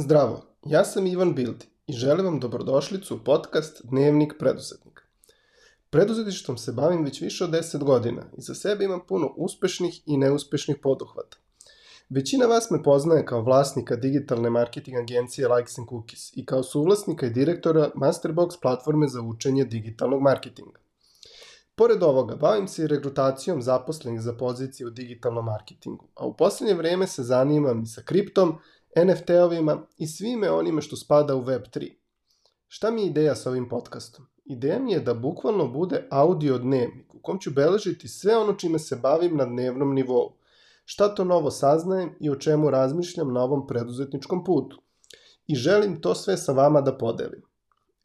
Zdravo, ja sam Ivan Bildi i želim vam dobrodošlicu u podcast Dnevnik preduzetnika. Preduzetništvom se bavim već više od 10 godina i za sebe imam puno uspešnih i neuspešnih poduhvata. Većina vas me poznaje kao vlasnika digitalne marketing agencije Likes and Cookies i kao suvlasnika i direktora Masterbox platforme za učenje digitalnog marketinga. Pored ovoga, bavim se i rekrutacijom zaposlenih za pozicije u digitalnom marketingu, a u poslednje vreme se zanimam i sa kriptom, NFT-ovima i svime onime što spada u Web3. Šta mi je ideja sa ovim podcastom? Ideja mi je da bukvalno bude audio dnevnik u kom ću beležiti sve ono čime se bavim na dnevnom nivou. Šta to novo saznajem i o čemu razmišljam na ovom preduzetničkom putu. I želim to sve sa vama da podelim.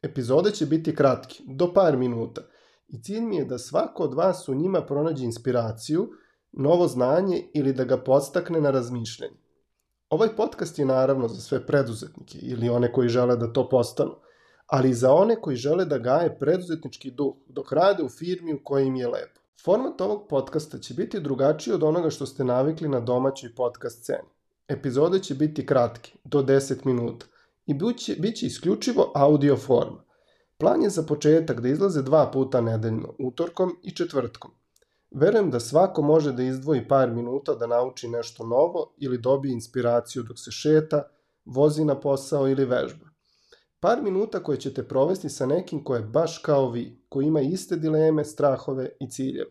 Epizode će biti kratki, do par minuta, i cilj mi je da svako od vas u njima pronađe inspiraciju, novo znanje ili da ga podstakne na razmišljanje. Ovaj podcast je naravno za sve preduzetnike ili one koji žele da to postanu, ali i za one koji žele da gaje preduzetnički duh dok rade u firmi u kojoj im je lepo. Format ovog podcasta će biti drugačiji od onoga što ste navikli na domaćoj podcast sceni. Epizode će biti kratke, do 10 minuta, i biće, biće isključivo audio forma. Plan je za početak da izlaze dva puta nedeljno, utorkom i četvrtkom. Verujem da svako može da izdvoji par minuta da nauči nešto novo ili dobije inspiraciju dok se šeta, vozi na posao ili vežba. Par minuta koje ćete provesti sa nekim ko je baš kao vi, ko ima iste dileme, strahove i ciljeve.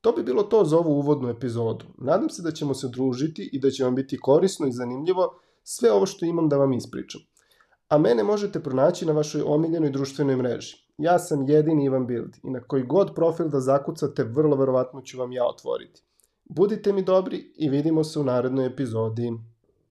To bi bilo to za ovu uvodnu epizodu. Nadam se da ćemo se družiti i da će vam biti korisno i zanimljivo sve ovo što imam da vam ispričam. A mene možete pronaći na vašoj omiljenoj društvenoj mreži. Ja sam jedini Ivan Bild i na koji god profil da zakucate, vrlo verovatno ću vam ja otvoriti. Budite mi dobri i vidimo se u narednoj epizodi.